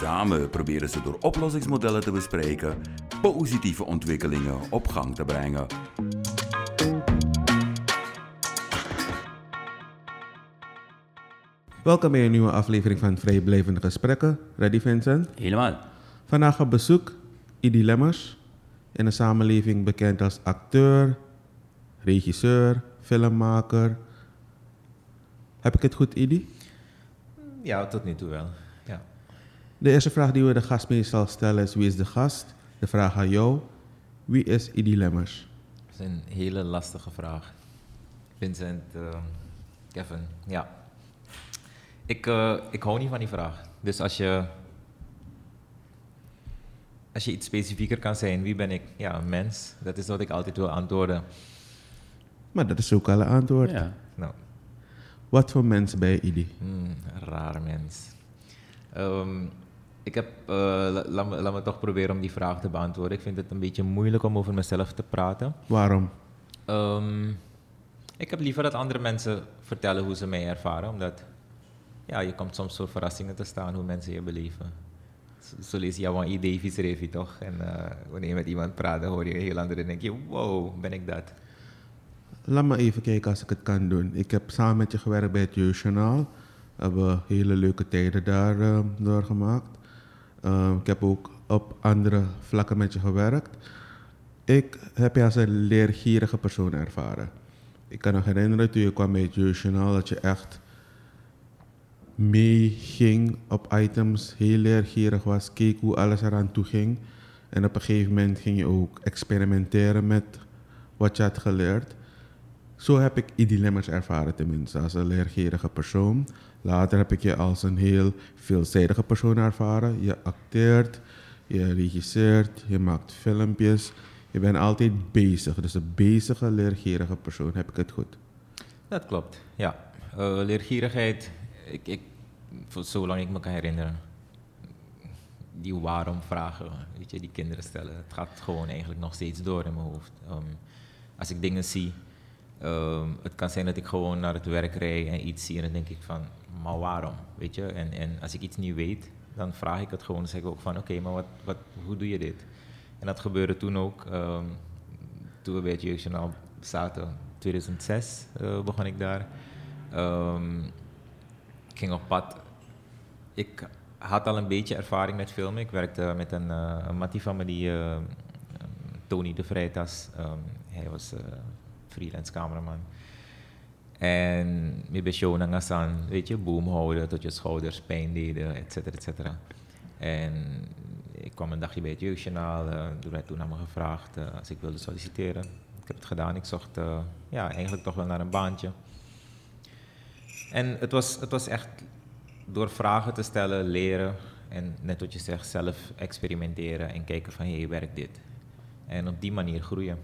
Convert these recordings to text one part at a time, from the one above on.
Samen proberen ze door oplossingsmodellen te bespreken positieve ontwikkelingen op gang te brengen. Welkom bij een nieuwe aflevering van Vrijblijvende Gesprekken. Ready Vincent? Helemaal. Vandaag op bezoek Idi Lemmers, in de samenleving bekend als acteur, regisseur, filmmaker. Heb ik het goed, Idi? Ja, tot nu toe wel. De eerste vraag die we de gast meestal stellen is: wie is de gast? De vraag aan jou: wie is Idi Lemmers? Dat is een hele lastige vraag. Vincent, uh, Kevin, ja. Ik, uh, ik hou niet van die vraag. Dus als je, als je iets specifieker kan zijn, wie ben ik? Ja, een mens. Dat is wat ik altijd wil antwoorden. Maar dat is ook al een antwoord. Ja. Nou. Wat voor mens ben je, Idi? Hmm, een raar mens. Um, ik heb, uh, laat, me, laat me toch proberen om die vraag te beantwoorden. Ik vind het een beetje moeilijk om over mezelf te praten. Waarom? Um, ik heb liever dat andere mensen vertellen hoe ze mij ervaren, omdat ja, je komt soms voor verrassingen te staan hoe mensen je beleven. Zo lees je jouw idee schreef je toch? En uh, wanneer je met iemand praat, hoor je heel andere en denk je, wow, ben ik dat? Laat me even kijken als ik het kan doen. Ik heb samen met je gewerkt bij het Jeugdjournaal. We hebben hele leuke tijden daar uh, doorgemaakt. Uh, ik heb ook op andere vlakken met je gewerkt. Ik heb je als een leergierige persoon ervaren. Ik kan me herinneren toen je kwam bij het Jeugdjournaal dat je echt meeging op items, heel leergierig was, keek hoe alles eraan toe ging. En op een gegeven moment ging je ook experimenteren met wat je had geleerd. Zo heb ik die dilemma's ervaren tenminste, als een leergierige persoon. Later heb ik je als een heel veelzijdige persoon ervaren. Je acteert, je regisseert, je maakt filmpjes. Je bent altijd bezig. Dus een bezige, leergierige persoon. Heb ik het goed? Dat klopt, ja. Uh, leergierigheid, ik, ik, voor zolang ik me kan herinneren, die waarom vragen, weet je, die kinderen stellen, het gaat gewoon eigenlijk nog steeds door in mijn hoofd. Um, als ik dingen zie, um, het kan zijn dat ik gewoon naar het werk rijd en iets zie en dan denk ik van, maar waarom? Weet je? En, en als ik iets niet weet, dan vraag ik het gewoon. Dan zeg ik ook van, oké, maar wat, wat, hoe doe je dit? En dat gebeurde toen ook, um, toen we bij het Jeugdjournaal zaten. 2006 uh, begon ik daar. Um, ik ging op pad. Ik had al een beetje ervaring met filmen. Ik werkte met een, uh, een mattie van me, die, Tony de Vrijtas. Hij was freelance cameraman. En met bij Nangasan, weet je, boom houden tot je schouders pijn deden, et cetera, et cetera. En ik kwam een dagje bij het jeugdjournaal, uh, er werd toen aan me gevraagd uh, als ik wilde solliciteren. Ik heb het gedaan, ik zocht uh, ja, eigenlijk toch wel naar een baantje. En het was, het was echt door vragen te stellen, leren en net wat je zegt, zelf experimenteren en kijken van hé, hey, werkt dit? En op die manier groeien.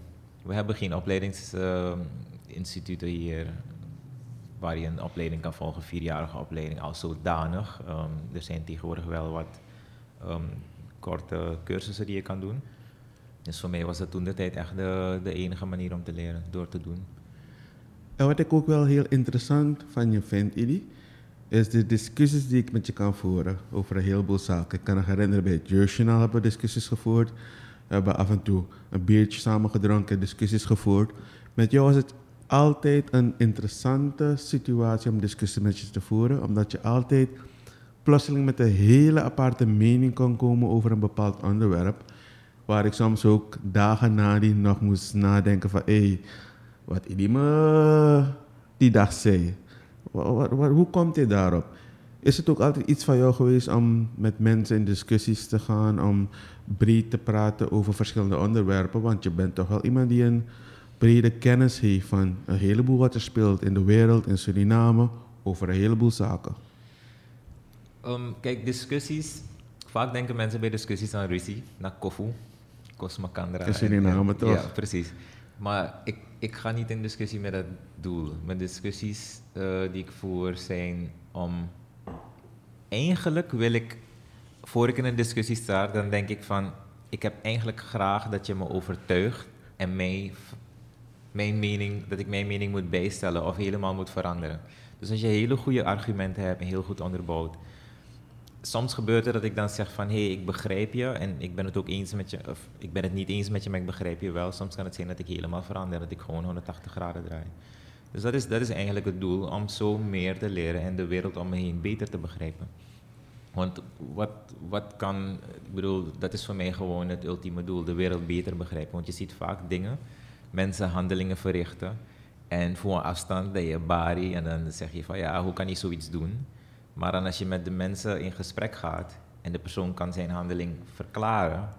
We hebben geen opleidingsinstituten hier waar je een opleiding kan volgen, vierjarige opleiding, al zodanig. Um, er zijn tegenwoordig wel wat um, korte cursussen die je kan doen. Dus voor mij was dat toen de tijd echt de, de enige manier om te leren, door te doen. En wat ik ook wel heel interessant van je vind, Idi, is de discussies die ik met je kan voeren over een heleboel zaken. Ik kan me herinneren, bij het Jeugdjournaal hebben we discussies gevoerd. We hebben af en toe een biertje samen gedronken, discussies gevoerd. Met jou was het altijd een interessante situatie om discussie met je te voeren, omdat je altijd plotseling met een hele aparte mening kon komen over een bepaald onderwerp, waar ik soms ook dagen nadien nog moest nadenken van, hé, hey, wat die me die dag zei, wat, wat, hoe komt hij daarop? Is het ook altijd iets van jou geweest om met mensen in discussies te gaan, om breed te praten over verschillende onderwerpen? Want je bent toch wel iemand die een brede kennis heeft van een heleboel wat er speelt in de wereld, in Suriname, over een heleboel zaken? Um, kijk, discussies. Vaak denken mensen bij discussies aan ruzie, naar koffie. Cosmacandra. In Suriname, toch? Ja, precies. Maar ik, ik ga niet in discussie met dat doel. Mijn discussies eh, die ik voer zijn om... Eigenlijk wil ik, voor ik in een discussie sta, dan denk ik van... Ik heb eigenlijk graag dat je me overtuigt en mij, mijn mening, dat ik mijn mening moet bijstellen of helemaal moet veranderen. Dus als je hele goede argumenten hebt en heel goed onderbouwd, soms gebeurt het dat ik dan zeg van hé, hey, ik begrijp je en ik ben het ook eens met je, of ik ben het niet eens met je, maar ik begrijp je wel. Soms kan het zijn dat ik helemaal verander, dat ik gewoon 180 graden draai. Dus dat is, dat is eigenlijk het doel, om zo meer te leren en de wereld om me heen beter te begrijpen. Want wat, wat kan, ik bedoel, dat is voor mij gewoon het ultieme doel, de wereld beter begrijpen. Want je ziet vaak dingen, mensen handelingen verrichten en voor afstand ben je bari en dan zeg je van ja, hoe kan je zoiets doen? Maar dan als je met de mensen in gesprek gaat en de persoon kan zijn handeling verklaren,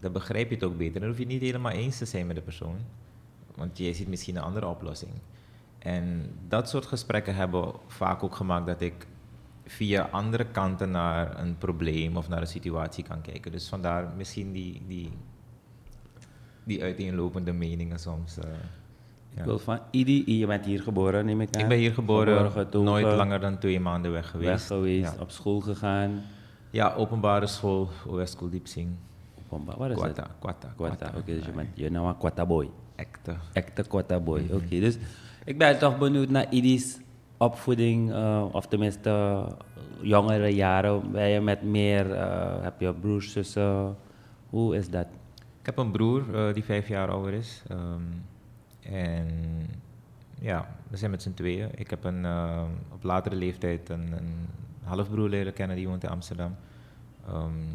dan begrijp je het ook beter. Dan hoef je niet helemaal eens te zijn met de persoon, want jij ziet misschien een andere oplossing. En dat soort gesprekken hebben vaak ook gemaakt dat ik via andere kanten naar een probleem of naar een situatie kan kijken. Dus vandaar misschien die, die, die uiteenlopende meningen soms. Uh, ik wil van Idi, je bent hier geboren, neem ik aan. Ik ben hier geboren, nooit langer dan twee maanden weg geweest. Weg geweest, ja. op school gegaan. Ja, openbare school, OS School Diepzing. Openbaar, wat is Quata, het? Quata, Quata. Oké, okay, dus je bent je nou een Quata boy. Echte. Echte Quata boy, mm -hmm. oké. Okay, dus ik ben toch benieuwd naar Idi's opvoeding, uh, of tenminste uh, jongere jaren. Ben je met meer, uh, heb je broers, zussen? Hoe is dat? Ik heb een broer die vijf jaar ouder is. Um, en ja, we zijn met z'n tweeën. Ik heb een, uh, op latere leeftijd een, een, halfbroer leren kennen die woont in Amsterdam. Um,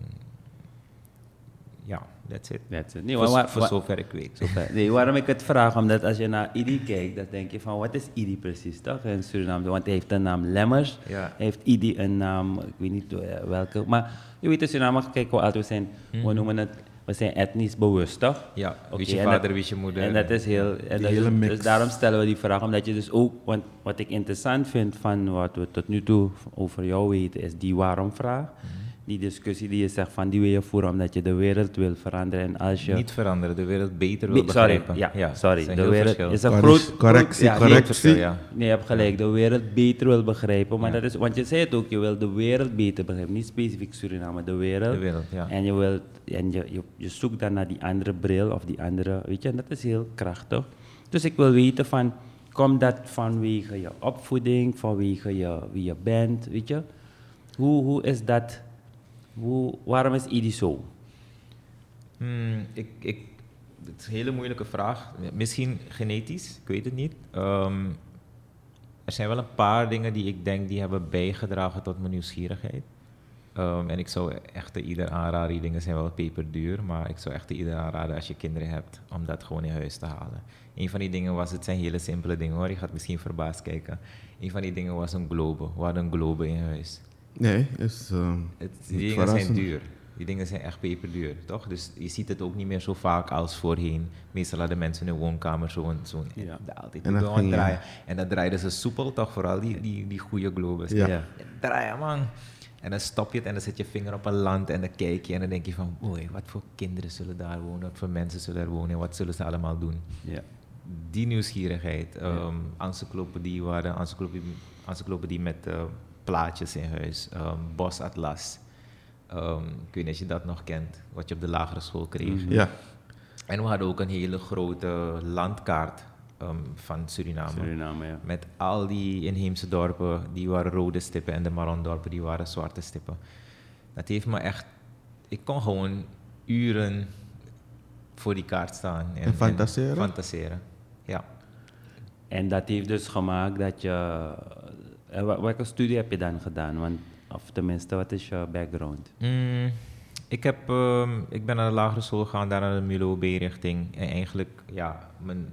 ja, that's it. That's it. Nee, voor, maar, voor zover ik weet. Zover. Nee, waarom ik het vraag, omdat als je naar Idi kijkt, dan denk je van, wat is Idi precies, toch? In Suriname, want hij heeft de naam Lemmers. Ja. Heeft Idi een naam, ik weet niet welke, maar je weet in Suriname, kijk hoe oud we zijn, mm. we noemen het we zijn etnisch bewust, toch? Ja, okay, wie je vader, wie je moeder. En dat is heel... En dat is, dus daarom stellen we die vraag, omdat je dus ook... Want wat ik interessant vind van wat we tot nu toe over jou weten, is die waarom-vraag. Mm -hmm. Die discussie die je zegt van, die wil je voeren omdat je de wereld wil veranderen. En als je... Niet veranderen, de wereld beter wil begrijpen. Sorry, ja, ja sorry. De wereld is een Correctie, groot... correctie, ja, correctie. Ja. Nee, je hebt gelijk. De wereld beter wil begrijpen. Maar dat is, want je zei het ook, je wil de wereld beter begrijpen. Niet specifiek Suriname, de wereld. De wereld, ja. En je, wilt, en je, je, je zoekt dan naar die andere bril of die andere, weet je, en dat is heel krachtig. Dus ik wil weten van, komt dat vanwege je opvoeding, vanwege je, wie je bent, weet je? Hoe, hoe is dat, hoe, waarom is Idi zo? Hmm, ik, ik, het is een hele moeilijke vraag. Misschien genetisch, ik weet het niet. Um, er zijn wel een paar dingen die ik denk die hebben bijgedragen tot mijn nieuwsgierigheid. Um, en ik zou echt ieder aanraden, die dingen zijn wel peperduur, maar ik zou echt ieder aanraden als je kinderen hebt, om dat gewoon in huis te halen. Een van die dingen was, het zijn hele simpele dingen hoor, je gaat misschien verbaasd kijken. Een van die dingen was een globe. We hadden een globe in huis. Nee, is, uh, het, die dingen zijn duur. Die dingen zijn echt peperduur, toch? Dus je ziet het ook niet meer zo vaak als voorheen. Meestal hadden mensen in hun woonkamer zo'n zo ja. altijd en dan draaien. En dan draaiden ze soepel, toch? Vooral die, die, die goede globes. Ja. Ja. Draaien, man. En dan stop je het en dan zet je vinger op een land en dan kijk je en dan denk je van, oei, wat voor kinderen zullen daar wonen, wat voor mensen zullen er wonen, wat zullen ze allemaal doen? Ja. Die nieuwsgierigheid, um, encyclopedie, waar de encyclopedie, encyclopedie met uh, plaatjes in huis, um, bosatlas. Um, ik weet niet of je dat nog kent, wat je op de lagere school kreeg. Mm -hmm. Ja. En we hadden ook een hele grote landkaart um, van Suriname. Suriname ja. Met al die inheemse dorpen, die waren rode stippen en de Marondorpen, die waren zwarte stippen. Dat heeft me echt... Ik kon gewoon uren voor die kaart staan. En, en fantaseren? En fantaseren, ja. En dat heeft dus gemaakt dat je... Welke studie heb je dan gedaan? Want, of tenminste, wat is je background? Mm, ik, heb, um, ik ben naar de lagere school gegaan, daar naar de Milo B-richting. En eigenlijk, ja, mijn,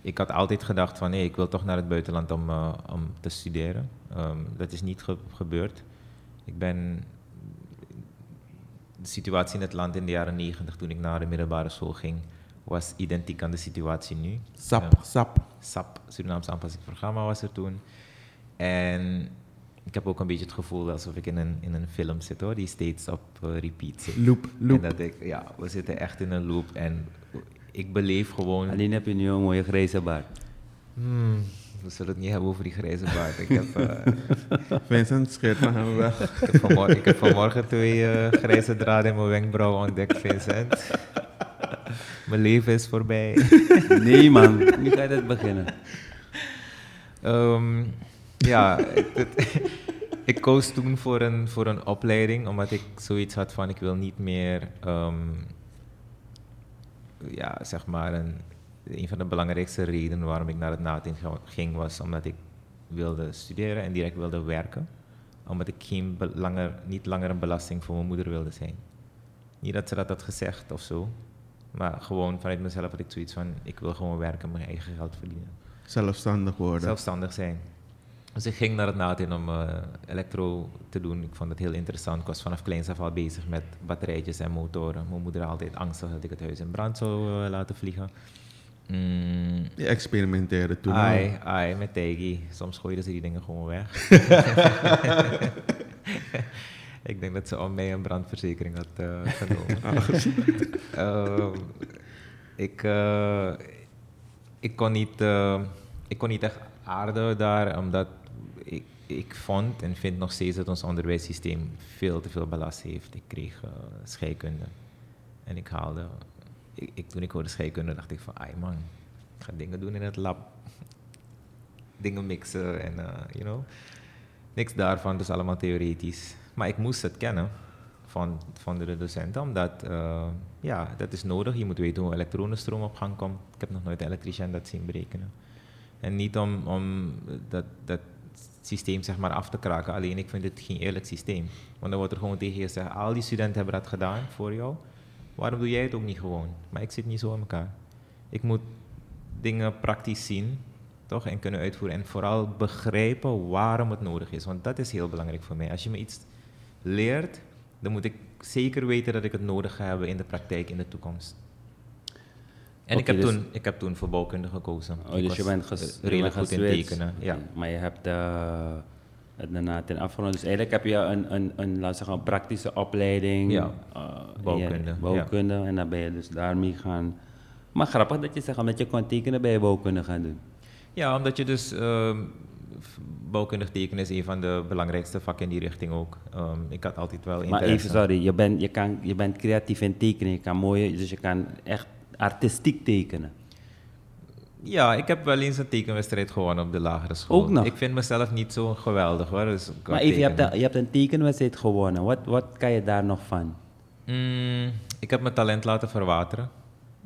ik had altijd gedacht van nee, ik wil toch naar het buitenland om, uh, om te studeren. Um, dat is niet ge gebeurd. Ik ben de situatie in het land in de jaren negentig toen ik naar de middelbare school ging, was identiek aan de situatie nu. SAP, uh, SAP. SAP, Surinaamse aanpassingsprogramma was er toen. En ik heb ook een beetje het gevoel alsof ik in een, in een film zit hoor, die steeds op eh, repeat zit. Loop, loop. En dat ik, ja, we zitten echt in een loop en ik beleef gewoon... Alleen heb je nu een mooie grijze baard. Hmm, we zullen het niet hebben over die grijze baard. Ik heb, eh, Vincent scheert maar hem weg. ik heb, vanmorgen, ik heb vanmorgen twee eh, grijze draden in mijn wenkbrauw ontdekt, Vincent. Mijn leven is voorbij. Nee man, nu ga je het beginnen. Ehm, ja, het- ik koos toen voor een, voor een opleiding, omdat ik zoiets had van ik wil niet meer, ehm, ja, zeg maar, een, een van de belangrijkste redenen waarom ik naar het NATIN ga- ging was omdat ik wilde studeren en direct wilde werken. Omdat ik geen langer, niet langer een belasting voor mijn moeder wilde zijn. Niet dat ze dat had gezegd of zo, maar gewoon vanuit mezelf had ik zoiets van ik wil gewoon werken en mijn eigen geld verdienen Zelfstandig worden. zelfstandig zijn. Dus ik ging naar het NATIN om eh, elektro te doen. Ik vond het heel interessant. Ik was vanaf kleins af al bezig met batterijtjes en motoren. Mijn moeder had altijd angstig dat ik het huis in brand zou eh, laten vliegen. Mm, Je experimenteerde toen ai, ai, met Tegi. Soms gooiden ze die dingen gewoon weg. ik denk dat ze om mij een brandverzekering had eh, genomen. Ehm, ik, ik, kon niet, ik kon niet echt aarden daar, omdat ik, ik vond en vind nog steeds dat ons onderwijssysteem veel te veel belast heeft. Ik kreeg eh, scheikunde en ik haalde, ik, toen ik hoorde scheikunde dacht ik van, ai man, ik ga dingen doen in het lab. dingen mixen en, eh, you know. Niks daarvan, dus allemaal theoretisch. Maar ik moest het kennen van, van de docenten, omdat eh, ja, dat is nodig. Je moet weten hoe elektronenstroom op gang komt. Ik heb nog nooit een elektricien dat zien berekenen. En niet om, om dat, dat systeem zeg maar af te kraken, alleen ik vind het geen eerlijk systeem. Want dan wordt er gewoon tegen je gezegd, al die studenten hebben dat gedaan voor jou, waarom doe jij het ook niet gewoon? Maar ik zit niet zo in elkaar. Ik moet dingen praktisch zien, toch, en kunnen uitvoeren. En vooral begrijpen waarom het nodig is, want dat is heel belangrijk voor mij. Als je me iets leert, dan moet ik zeker weten dat ik het nodig ga hebben in de praktijk in de toekomst. En ik, heb dus- toen, ik heb toen voor bouwkunde gekozen. Oh, Ik dus je bent redelijk goed in tekenen. Ja. Maar je hebt eh, het daarna ten afgerond. Dus eigenlijk heb je een, een, een, laten zeggen, een praktische opleiding. Ja, eh, bouwkunde, ja, bouwkunde. En dan ben je dus daarmee gaan... Maar grappig dat je zegt, omdat je kon tekenen, ben je bouwkunde gaan doen. Ja, omdat je dus ehm, bouwkundig tekenen is een van de belangrijkste vakken in die richting ook. Ehm, ik had altijd wel Maar interesse. even, sorry, je bent, je, kan, je bent creatief in tekenen. Je kan mooie, dus je kan echt artistiek tekenen. Ja, ik heb wel eens een tekenwedstrijd gewonnen op de lagere school. Ook nog? Ik vind mezelf niet zo geweldig hoor. Dus Maar even, je hebt, een, je hebt een tekenwedstrijd gewonnen. Wat, wat kan je daar nog van? Mm, ik heb mijn talent laten verwateren.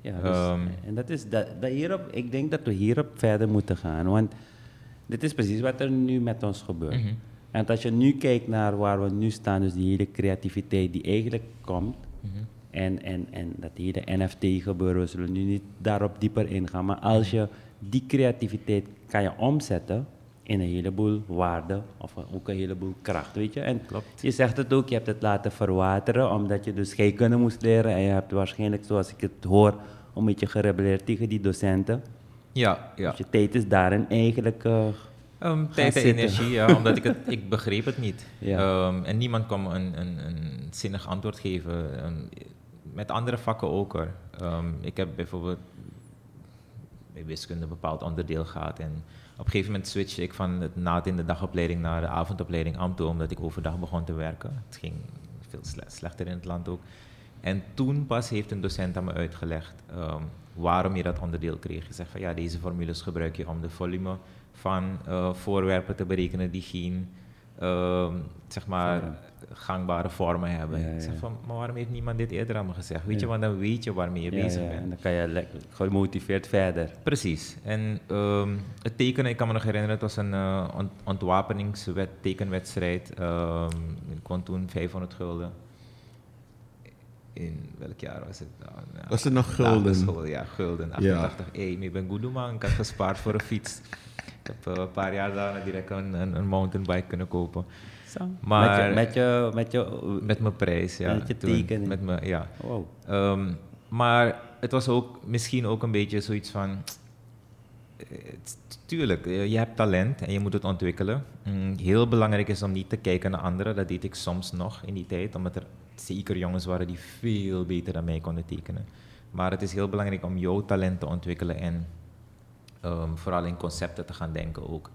Ja, dus, Ehm. en dat is dat, dat hierop, ik denk dat we hierop verder moeten gaan. Want dit is precies wat er nu met ons gebeurt. Mhm. En als je nu kijkt naar waar we nu staan, dus die hele creativiteit die eigenlijk komt. Mhm. En, en, en dat hele NFT-gebeuren, we zullen nu niet daarop dieper ingaan. Maar als je die creativiteit kan je omzetten in een heleboel waarde of ook een heleboel kracht, weet je. En Klopt. je zegt het ook, je hebt het laten verwateren omdat je dus scheikunde moest leren. En je hebt waarschijnlijk, zoals ik het hoor, een beetje gerebelleerd tegen die docenten. Ja, ja. Dus je tijd is daarin eigenlijk... Ehm, Gaan tijd en energie, ja, omdat ik het, ik begreep het niet. Ja. Ehm, en niemand kon me een, een, een zinnig antwoord geven. Ehm, met andere vakken ook hoor. Ehm, ik heb bijvoorbeeld bij wiskunde een bepaald onderdeel gehad. En op een gegeven moment switchte ik van het na in de dagopleiding naar de avondopleiding AMTO, omdat ik overdag begon te werken. Het ging veel sle- slechter in het land ook. En toen pas heeft een docent aan me uitgelegd ehm, waarom je dat onderdeel kreeg. Hij zegt van ja, deze formules gebruik je om de volume van eh, voorwerpen te berekenen die geen ehm, zeg maar, gangbare vormen hebben. Ja, Ik zeg ja. van, maar waarom heeft niemand dit eerder aan me gezegd? Weet Ja. je, want dan weet je waarmee je ja, bezig ja, bent. En dan kan je lekker gemotiveerd verder. Precies. En ehm, het tekenen, ik kan me nog herinneren, het was een uh, ont ontwapeningswet, tekenwedstrijd. Ehm, ik won toen 500 gulden. In welk jaar was het? Nou, nou, Was het nog gulden? School, ja, gulden. Ja. 88. Hé, ik ben goed man. Ik had gespaard voor een fiets. Ik heb eh, een paar jaar daarna direct een, een, een mountainbike kunnen kopen. Zo. Maar- met je, met je, met je Met mijn prijs, ja. Met je tekening. Met mijn, ja. wow. Ehm, maar het was ook misschien ook een beetje zoiets van. eh, tuurlijk, eh, je hebt talent en je moet het ontwikkelen. Mm, heel belangrijk is om niet te kijken naar anderen. Dat deed ik soms nog in die tijd, omdat er zeker jongens waren die veel beter dan mij konden tekenen. Maar het is heel belangrijk om jouw talent te ontwikkelen en ehm, vooral in concepten te gaan denken ook.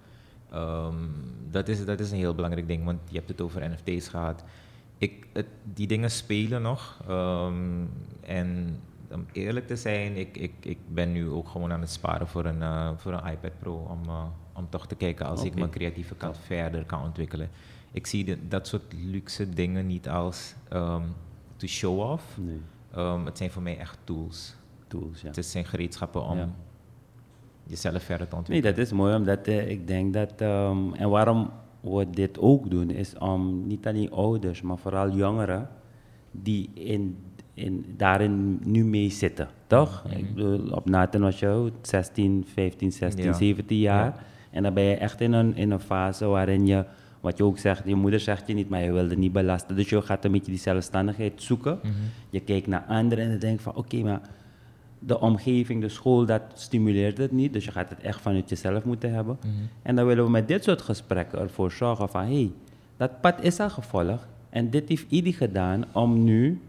Ehm, dat, is, dat is een heel belangrijk ding, want je hebt het over NFT's gehad. Ik, het, die dingen spelen nog. ehm, en om eerlijk te zijn, ik, ik, ik ben nu ook gewoon aan het sparen voor een, eh, voor een iPad Pro. Om, eh, om toch te kijken als ik mijn creatieve kant verder kan ontwikkelen. Ik zie de- dat soort luxe dingen niet als ehm to show off. Nee, het zijn voor mij echt tools. tools, ja. Het zijn gereedschappen om Ja. Jezelf verder te Nee, ontwikkelen. dat is mooi, omdat eh, ik denk dat... ehm, en waarom we dit ook doen, is om niet alleen ouders, maar vooral jongeren... die in, in, daarin nu mee zitten, toch? Ik bedoel, op Nathan was je hoe, 16, 15, 16, Ja. 17 jaar. Ja. En dan ben je echt in een, in een fase waarin je... Wat je ook zegt, je moeder zegt je niet, maar je wilde niet belasten. Dus je gaat een beetje die zelfstandigheid zoeken. Je kijkt naar anderen en je denkt van, oké, maar de omgeving, de school, dat stimuleert het niet. Dus je gaat het echt vanuit jezelf moeten hebben. En dan willen we met dit soort gesprekken ervoor zorgen van... hé, hey, dat pad is al gevolgd. En dit heeft ieder gedaan om nu...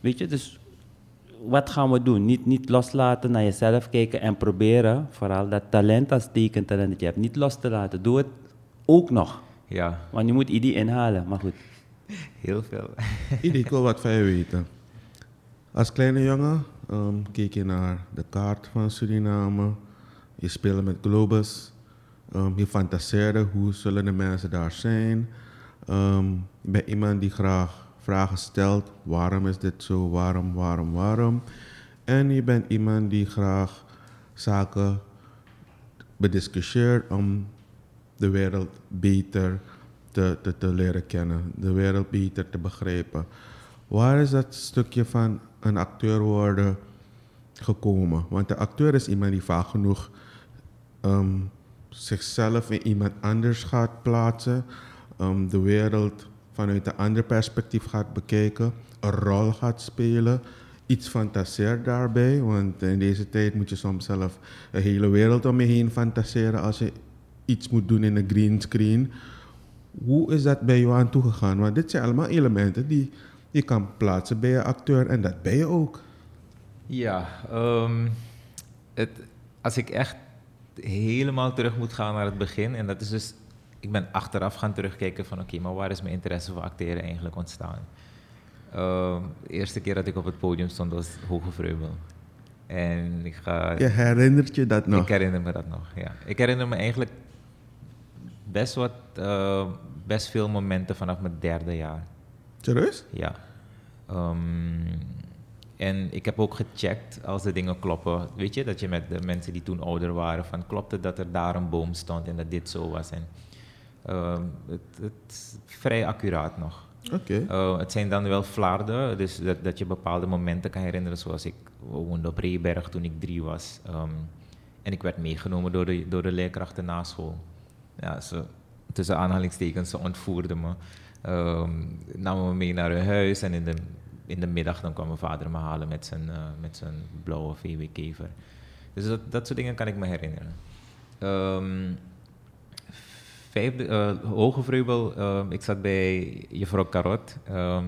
Weet je, dus wat gaan we doen? Niet, niet loslaten, naar jezelf kijken en proberen... vooral dat talent als tekentalent dat je hebt, niet los te laten. Doe het ook nog. Ja, Want je moet ieder inhalen, maar goed. heel veel. Ieder, ik wil wat van je weten. Als kleine jongen ehm, keek je naar de kaart van Suriname. Je speelde met Globus. Ehm, je fantaseerde hoe zullen de mensen daar zijn. Ehm, je bent iemand die graag vragen stelt. Waarom is dit zo? Waarom, waarom, waarom? En je bent iemand die graag zaken bediscussieert om de wereld beter te, te, te leren kennen, de wereld beter te begrijpen. Waar is dat stukje van een acteur worden gekomen? Want de acteur is iemand die vaak genoeg ehm, zichzelf in iemand anders gaat plaatsen, ehm, de wereld vanuit een ander perspectief gaat bekijken, een rol gaat spelen, iets fantaseert daarbij, want in deze tijd moet je soms zelf een hele wereld om je heen fantaseren als je iets moet doen in een green screen. Hoe is dat bij jou aan toegegaan? Want dit zijn allemaal elementen die je kan plaatsen bij een acteur en dat ben je ook. Ja, ehm, het, als ik echt helemaal terug moet gaan naar het begin, en dat is dus, ik ben achteraf gaan terugkijken van oké, maar waar is mijn interesse voor acteren eigenlijk ontstaan? Ehm, de eerste keer dat ik op het podium stond was Hoge Vreubel. En ik ga... Je herinnert je dat nog? Ik herinner me dat nog, ja. Ik herinner me eigenlijk best wat, eh, best veel momenten vanaf mijn derde jaar. Serieus? Ja. Ehm, en ik heb ook gecheckt als de dingen kloppen. Weet je, dat je met de mensen die toen ouder waren, van klopte dat er daar een boom stond en dat dit zo was. En, ehm, het, het vrij accuraat nog. Oké. Uh, het zijn dan wel flarden, dus dat, dat je bepaalde momenten kan herinneren, zoals ik woonde op Reeberg toen ik drie was. Ehm, en ik werd meegenomen door de, door de leerkrachten na school. Ja, ze, tussen aanhalingstekens, ze ontvoerden me. Namen me mee naar hun huis en in de, in de middag dan kwam mijn vader me halen met zijn, eh, met zijn blauwe VW-kever. Dus dat, dat soort dingen kan ik me herinneren. Ehm, vijfde, eh, Hoge Vreubel, ehm, ik zat bij juffrouw Karot. Ehm,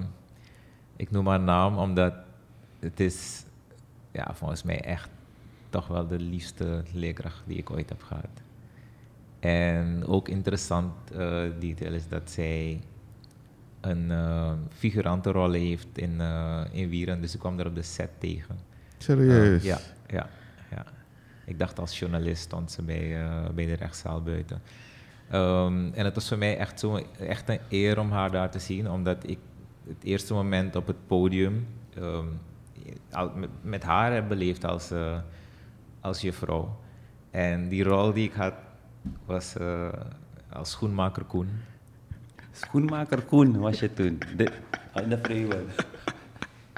ik noem haar naam omdat het is ja, volgens mij echt toch wel de liefste leerkracht die ik ooit heb gehad. En ook interessant eh, detail is dat zij een uh, figurantenrol heeft in, uh, in Wieren, dus ik kwam er op de set tegen. Serieus? Uh, ja, ja, ja. Ik dacht als journalist stond ze bij, bij de rechtszaal buiten. Um, en het was voor mij echt, zo, echt een eer om haar daar te zien, omdat ik het eerste moment op het podium um, al, met, met, haar heb beleefd als, uh, als juffrouw. En die rol die ik had was uh, als schoenmaker Koen. Schoenmaker Koen was je toen, de, de Vreewel.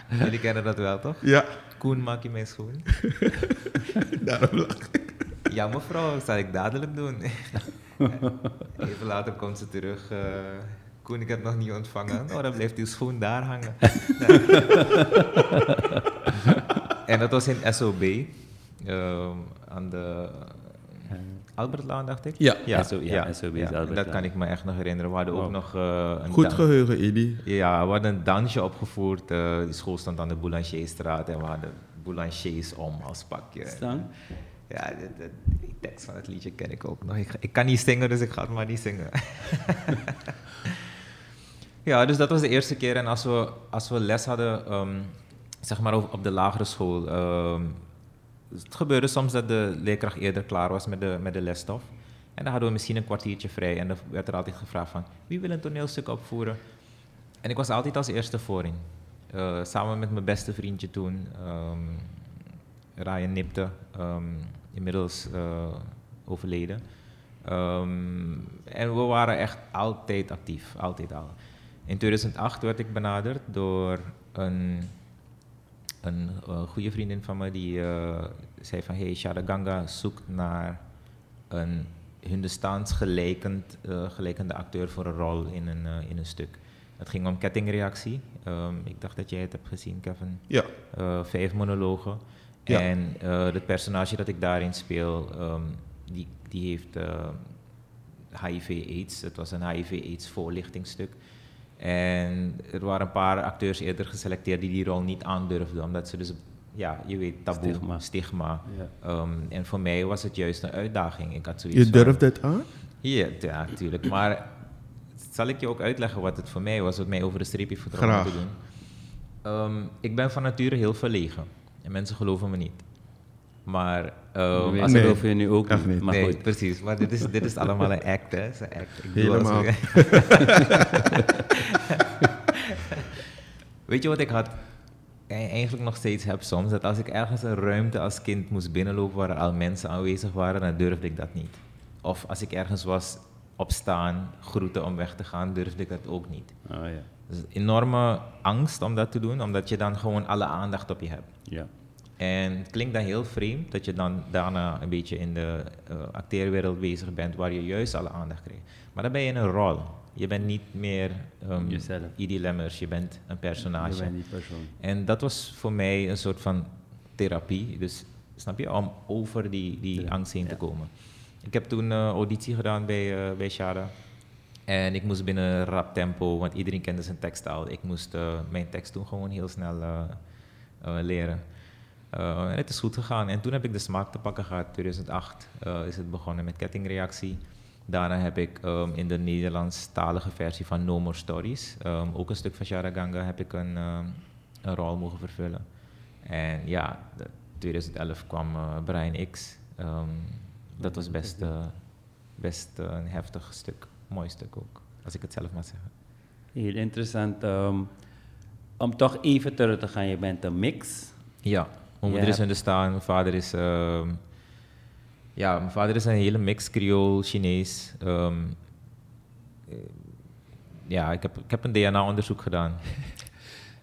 Jullie kennen dat wel, toch? Ja. Koen, maak je mijn schoen? Daarom lach ik. Ja, mevrouw, zal ik dadelijk doen. Even later komt ze terug. Uh, Koen, ik heb nog niet ontvangen. Oh, dan blijft uw schoen daar hangen. en dat was in SOB. Uh, aan de, Albertlaan, dacht ik. Ja. ja, SO ja, SOB is ja. Dat kan ik me echt nog herinneren. We hadden ook nog eh, een Goed geheugen, Edie. Ja, we hadden een dansje opgevoerd. eh die school stond aan de Boulangerstraat en we hadden Boulangers om als pakje. Staan? Ja, de, de- die tekst van het liedje ken ik ook nog. Ik, ik kan niet zingen, dus ik ga het maar niet zingen. ja, dus dat was de eerste keer. En als we, als we les hadden, ehm, zeg maar op op de lagere school. Het gebeurde soms dat de leerkracht eerder klaar was met de, met de lesstof. En dan hadden we misschien een kwartiertje vrij. En dan werd er altijd gevraagd van, wie wil een toneelstuk opvoeren? En ik was altijd als eerste voorin. Eh, samen met mijn beste vriendje toen, ehm, Ryan Nipte, ehm, inmiddels eh, overleden. Ehm, en we waren echt altijd actief, altijd al. In 2008 werd ik benaderd door een, een eh, goede vriendin van me die eh, zei van hey, Shada Ganga zoekt naar een Hindustaans gelijkend, eh, gelijkende acteur voor een rol in een, in een stuk. Het ging om kettingreactie. Ehm, ik dacht dat jij het hebt gezien, Kevin. Ja. Vijf monologen. Ja. En het personage dat ik daarin speel, ehm, die, die heeft HIV-AIDS. Het was een HIV-AIDS voorlichtingstuk. En er waren een paar acteurs eerder geselecteerd die die rol niet aandurfden, omdat ze dus, ja, je weet, taboe, Stigma. stigma. Ja. Ehm, en voor mij was het juist een uitdaging. Ik had zoiets Je van- durft het aan? ja, ja, natuurlijk. Maar zal ik je ook uitleggen wat het voor mij was, wat mij over de streep heeft getrokken Graag. te doen? Ehm, ik ben van nature heel verlegen. En mensen geloven me niet. Maar als Nee, er je nu ook niet. Maar nee, goed. precies. Maar dit is, dit is allemaal een act, hè. Het is een act. Ik doe Helemaal. alsof- Weet je wat ik had? E- Eigenlijk nog steeds heb soms. Dat als ik ergens een ruimte als kind moest binnenlopen waar er al mensen aanwezig waren, dan durfde ik dat niet. Of als ik ergens was, opstaan, groeten om weg te gaan, durfde ik dat ook niet. Oh ja. Dus enorme angst om dat te doen, omdat je dan gewoon alle aandacht op je hebt. Ja. En het klinkt dan heel vreemd dat je dan daarna een beetje in de eh acteerwereld bezig bent waar je juist alle aandacht krijgt. Maar dan ben je in een rol. Je bent niet meer um, Jezelf. Lemmers, je bent een personage. Je bent die persoon. En dat was voor mij een soort van therapie. Dus snap je, om over die, die Ja, angst heen te komen. Ik heb toen eh, auditie gedaan bij, uh, bij Shada. En ik moest binnen rap tempo, want iedereen kende zijn tekst al. Ik moest uh, mijn tekst toen gewoon heel snel uh, leren. Uh, en het is goed gegaan. En toen heb ik de smaak te pakken gehad. 2008 uh, is het begonnen met kettingreactie. Daarna heb ik um, in de Nederlandstalige versie van No More Stories, um, ook een stuk van Sharaganga, heb ik een, um, een rol mogen vervullen. En ja, de, 2011 kwam uh, Brian X. dat was best, best een heftig stuk, mooi stuk ook, als ik het zelf mag zeggen. Heel interessant. om toch even terug te gaan, je bent een mix. Ja, mijn moeder is in de staan, mijn vader is... Ja, mijn vader is een hele mix, Creool, Chinees. Um, ja, ik heb, ik heb een DNA-onderzoek gedaan.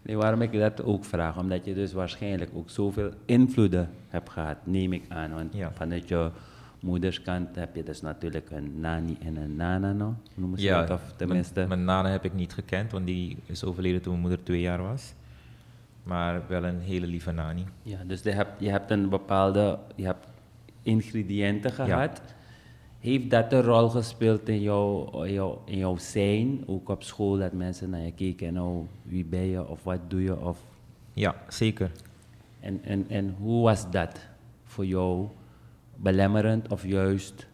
Nee, waarom ik dat ook vraag? Omdat je dus waarschijnlijk ook zoveel invloeden hebt gehad, neem ik aan. Want ja. vanuit je moederskant heb je dus natuurlijk een nani en een nana, no? noemen ze ja, dat? Of tenminste... Mijn, mijn nana heb ik niet gekend, want die is overleden toen mijn moeder twee jaar was. Maar wel een hele lieve nani. Ja, dus je hebt, je hebt een bepaalde... Je hebt ingrediënten gehad. Ja. Heeft dat een rol gespeeld in jouw, in, jouw, in jouw zijn? Ook op school, dat mensen naar je keken en nou, wie ben je of wat doe je? Of... Ja, zeker. En, en, en hoe was dat voor jou? Belemmerend of juist,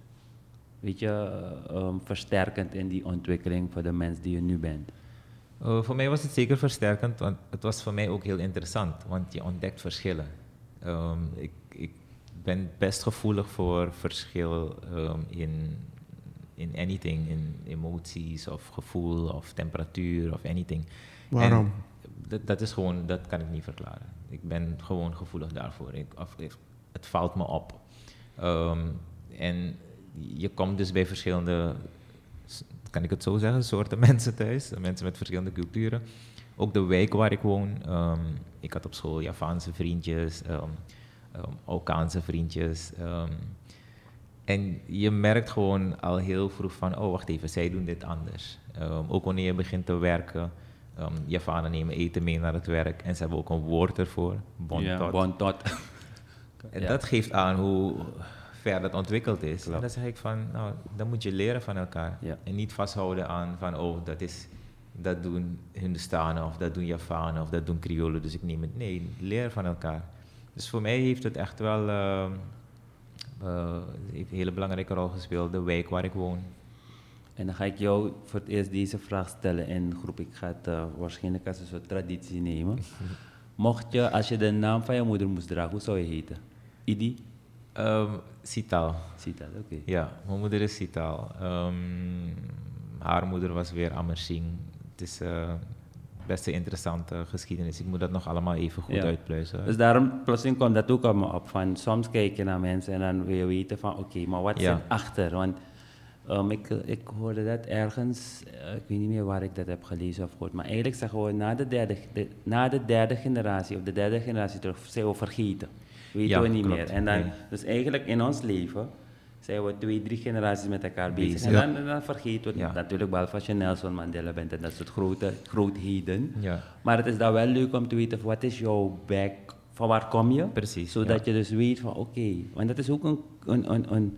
weet je, um, versterkend in die ontwikkeling voor de mens die je nu bent? Uh, voor mij was het zeker versterkend, want het was voor mij ook heel interessant, want je ontdekt verschillen. Um, ik, ik ben best gevoelig voor verschil um, in, in anything, in emoties of gevoel of temperatuur of anything. Waarom? Dat, dat is gewoon, dat kan ik niet verklaren. Ik ben gewoon gevoelig daarvoor. Ik, of, ik, het valt me op. Um, en je komt dus bij verschillende, kan ik het zo zeggen, soorten mensen thuis, mensen met verschillende culturen. Ook de wijk waar ik woon. Um, ik had op school Javaanse vriendjes, um, um, Alkaanse vriendjes. en je merkt gewoon al heel vroeg van, oh wacht even, zij doen dit anders. ook wanneer je begint te werken. Javanen nemen eten mee naar het werk en ze hebben ook een woord ervoor, bontot. Ja, bontot. En ja. dat geeft aan hoe ver dat ontwikkeld is. Klopt. En dan zeg ik van, nou, dan moet je leren van elkaar. Ja. En niet vasthouden aan van, oh, dat is, dat doen Hindustanen of dat doen Javanen of dat doen Kriolen, dus ik neem het. Nee, leer van elkaar. Dus voor mij heeft het echt wel ehm, eh, heeft een hele belangrijke rol gespeeld, de wijk waar ik woon. En dan ga ik jou voor het eerst deze vraag stellen in de groep. Ik ga het eh, waarschijnlijk als een soort traditie nemen. Mocht je, als je de naam van je moeder moest dragen, hoe zou je heten? Idi? Dat, oké. Ja, mijn moeder is Sital. Ehm, haar moeder was weer Amersing. Het is eh, best een interessante geschiedenis. Ik moet dat nog allemaal even goed Ja. uitpluizen. Dus daarom, plotseling kwam dat ook aan me op. Van, soms kijk je naar mensen en dan wil je weten van, oké, maar wat Ja. zit achter? Want ehm, ik, ik hoorde dat ergens, eh, ik weet niet meer waar ik dat heb gelezen of gehoord, maar eigenlijk zeggen we, na de derde, de- na de derde generatie, of de derde generatie terug, zijn we vergeten. Weten Ja, we niet klopt. meer. En dan, Nee. Dus eigenlijk in ons leven zijn we twee, drie generaties met elkaar bezig. Bezig. En dan, dan vergeten we Ja. natuurlijk wel als je Nelson Mandela bent en dat soort grote, grootheden. Ja. Maar het is dan wel leuk om te weten, wat is jouw back, van waar kom je? Precies, Zodat je dus weet van, oké, want dat is ook een, een, een, een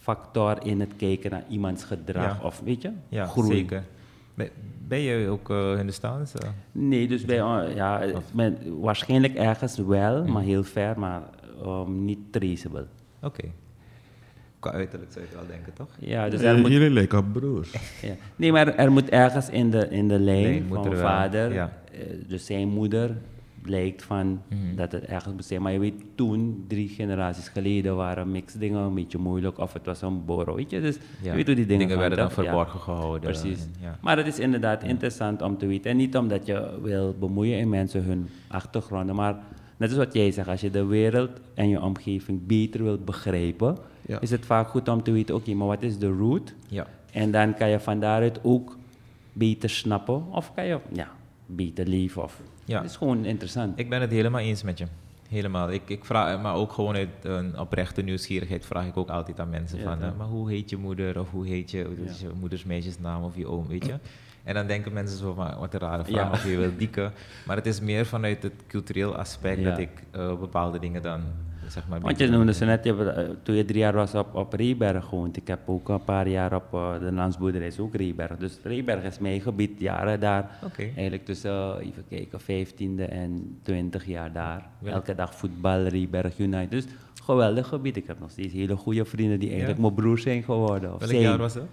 factor in het kijken naar iemands gedrag, of weet je, Ja, groei. zeker. Ben je ook uh, Hindustaans? eh? Nee, dus bij, uh, ja, men, waarschijnlijk ergens wel, maar heel ver, maar um, niet traceable. Oké. Qua uiterlijk zou je het wel denken, toch? Ja, dus Eh, er moet, Jullie lijken op broers. ja. Nee, maar er moet ergens in de, in de lijn moet van er vader, ja. eh, dus zijn moeder, blijkt van Mhm. dat het ergens moet zijn. Maar je weet, toen, drie generaties geleden, waren mixdingen een beetje moeilijk. Of het was een borrel, weet je. Dus Ja. je weet hoe die dingen, gaan, werden dan? Ja. verborgen gehouden. Precies. En, ja. Maar het is inderdaad interessant om te weten. En niet omdat je wil bemoeien in mensen hun achtergronden, maar net als wat jij zegt, als je de wereld en je omgeving beter wilt begrijpen, is het vaak goed om te weten, oké, maar wat is de root? ja. En dan kan je van daaruit ook beter snappen, of kan je ja, beter leven. Of, Ja. Het is gewoon interessant. Ik ben het helemaal eens met je. Helemaal. Ik, ik vraag, maar ook gewoon uit een oprechte nieuwsgierigheid vraag ik ook altijd aan mensen Ja, van, ja. eh, maar hoe heet je moeder of hoe heet je, is je moeders meisjesnaam of je oom, weet je? En dan denken mensen zo van, wat een rare vraag of je wil dieken. Maar het is meer vanuit het cultureel aspect dat ik eh, bepaalde dingen dan, zeg maar... Want je noemde ze net, je, hebt, eh, toen je drie jaar was op, op Reeberg gewoond. Ik heb ook een paar jaar op eh, de landsboerderij, is ook Reeberg. Dus Reeberg is mijn gebied, jaren daar. Eigenlijk tussen, eh, even kijken, 15e en 20 jaar daar. Ja. Elke dag voetbal, Reeberg United. Dus geweldig gebied. Ik heb nog steeds hele goede vrienden die eigenlijk Ja. mijn broers zijn geworden. Welk zijn. jaar was dat?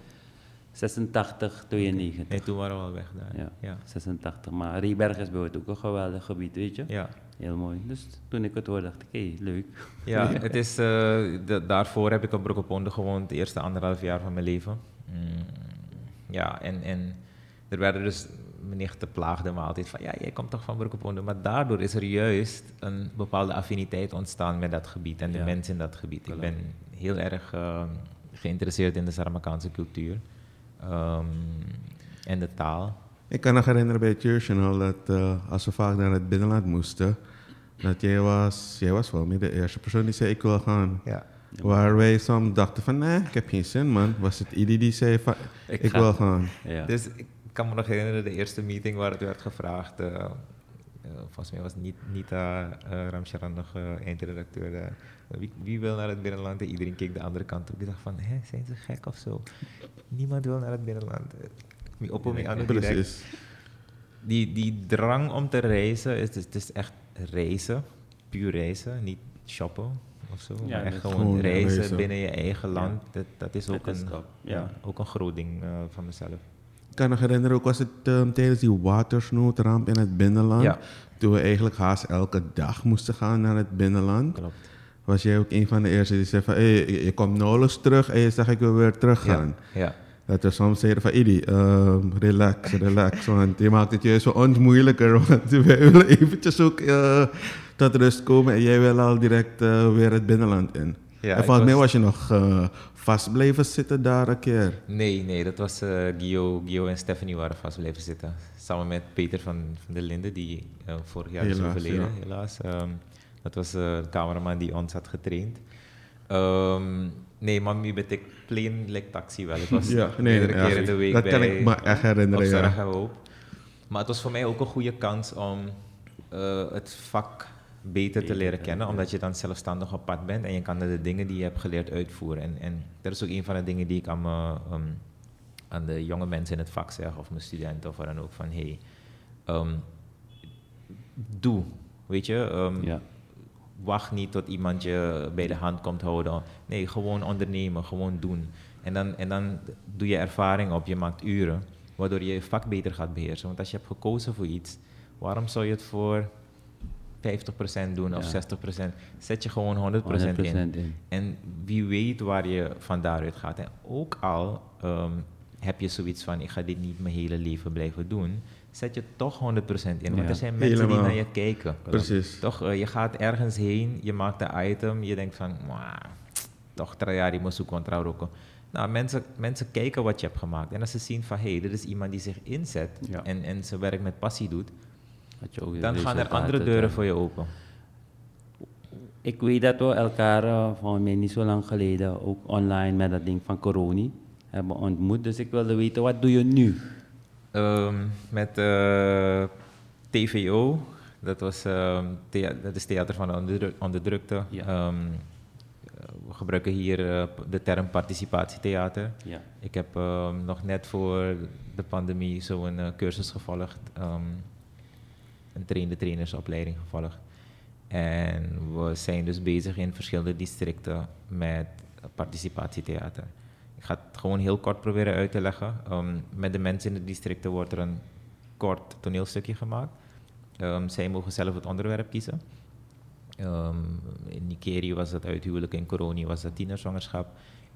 86, 92. Nee, toen waren we al weg daar. Ja, Ja. 86. Maar Reeberg is bijvoorbeeld ook een geweldig gebied, weet je? ja. Heel mooi. Dus toen ik het hoorde, dacht ik, hé, leuk. Ja, het is, eh, de- daarvoor heb ik op Broekeponde gewoond, de eerste anderhalf jaar van mijn leven. Mm, ja, en, en er werden dus, mijn nichten plaagden me altijd van, ja, jij komt toch van Broekeponde. Maar daardoor is er juist een bepaalde affiniteit ontstaan met dat gebied en de Ja. mensen in dat gebied. Ik ben heel erg eh, geïnteresseerd in de Saramakaanse cultuur ehm, en de taal. Ik kan nog herinneren bij het Journal dat eh, als we vaak naar het binnenland moesten, dat jij was, jij was wel meer de eerste persoon die zei ik wil gaan. Ja. Waar wij soms dachten van nee, ik heb geen zin man. Was het Idi die zei van ik, Ik ga. wil gaan. Ja. Dus ik kan me nog herinneren, de eerste meeting waar het werd gevraagd. eh, eh, volgens mij was niet Nita uh, Ramcharan nog eh, eindredacteur. eh, wie, wie wil naar het binnenland? En iedereen keek de andere kant op. Ik dacht van, hè, zijn ze gek of zo? Niemand wil naar het binnenland. Mi op me aan het direct. Precies. Die, die drang om te reizen, is, het is echt reizen. Puur reizen, niet shoppen of zo. Ja, maar echt gewoon gewoon reizen, reizen. binnen je eigen land. Dat, dat is ook, Dat is een, ja. ja. ook een groot ding eh, van mezelf. Ik kan nog herinneren, ook was het ehm, tijdens die watersnoodramp in het binnenland. Ja. Toen we eigenlijk haast elke dag moesten gaan naar het binnenland. Klopt. Was jij ook een van de eerste die zei van, hey, je, je komt nauwelijks terug en je zegt ik wil weer teruggaan. Ja, ja. Dat we soms zeiden van, Idi, ehm, relax, relax. Want je maakt het juist voor ons moeilijker. Want we willen eventjes ook eh, tot rust komen en jij wil al direct eh, weer het binnenland in. Ja, en volgens mij was- je nog eh, vast blijven zitten daar een keer. Nee, nee, dat was Gio, Gio en Stephanie waren vast blijven zitten. Samen met Peter van, van der Linden, die vorig jaar is Helaas, overleden, ja. helaas. Ehm, dat was de cameraman die ons had getraind. Ehm, nee, maar nu ben ik plain like taxi wel. Ik was Ja, nee, meerdere nee, keren in de week dat bij kan ik me echt herinneren, op ja. Hoop. Maar het was voor mij ook een goede kans om eh, het vak beter te leren kennen, omdat je dan zelfstandig op pad bent en je kan de dingen die je hebt geleerd uitvoeren. En, en dat is ook een van de dingen die ik aan, me, ehm, aan de jonge mensen in het vak zeg, of mijn studenten of wat dan ook, van hey, ehm, doe, weet je. ehm, Ja. Wacht niet tot iemand je bij de hand komt houden. Nee, gewoon ondernemen, gewoon doen. En dan, en dan doe je ervaring op, je maakt uren, waardoor je je vak beter gaat beheersen. Want als je hebt gekozen voor iets, waarom zou je het voor 50% doen of Ja. 60%? Zet je gewoon 100%, 100% in. in. En wie weet waar je van daaruit gaat. En ook al ehm, heb je zoiets van, ik ga dit niet mijn hele leven blijven doen, zet je toch 100% in. Want er zijn mensen die naar je kijken. Precies. Toch, eh, je gaat ergens heen, je maakt een item, je denkt van, "Mwah, toch trajari moet zoeken contra roken. Nou, mensen, mensen kijken wat je hebt gemaakt. En als ze zien van, hé, hey, dit is iemand die zich inzet Ja. en, en zijn werk met passie doet, Dat je ook dan gaan er andere deuren voor je open. Ik weet dat we elkaar eh, van mij niet zo lang geleden ook online met dat ding van corona hebben ontmoet. Dus ik wilde weten, wat doe je nu? Ehm, met eh, TVO, dat, was, thea- dat is Theater van de Onderdru- Onderdrukte. Ja. Ehm, eh, we gebruiken hier eh, de term participatietheater. Ja. Ik heb nog net voor de pandemie zo'n eh, cursus gevolgd, een trainde trainersopleiding gevolgd. En we zijn dus bezig in verschillende districten met participatietheater. Ik ga het gewoon heel kort proberen uit te leggen. Ehm, met de mensen in de districten wordt er een kort toneelstukje gemaakt. Ehm, zij mogen zelf het onderwerp kiezen. Ehm, in Nikeri was dat uithuwelijk, in Coroni was dat tienerzwangerschap.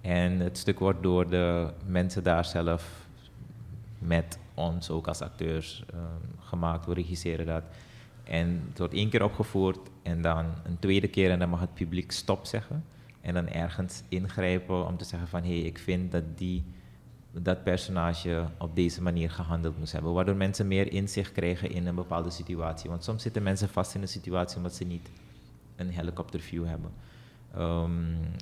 En het stuk wordt door de mensen daar zelf met ons ook als acteurs gemaakt. We regisseren dat. En het wordt één keer opgevoerd en dan een tweede keer en dan mag het publiek stop zeggen. En dan ergens ingrijpen om te zeggen van hé, hey, ik vind dat die, dat personage op deze manier gehandeld moest hebben. Waardoor mensen meer inzicht krijgen in een bepaalde situatie. Want soms zitten mensen vast in een situatie omdat ze niet een helikopterview hebben. Ehm,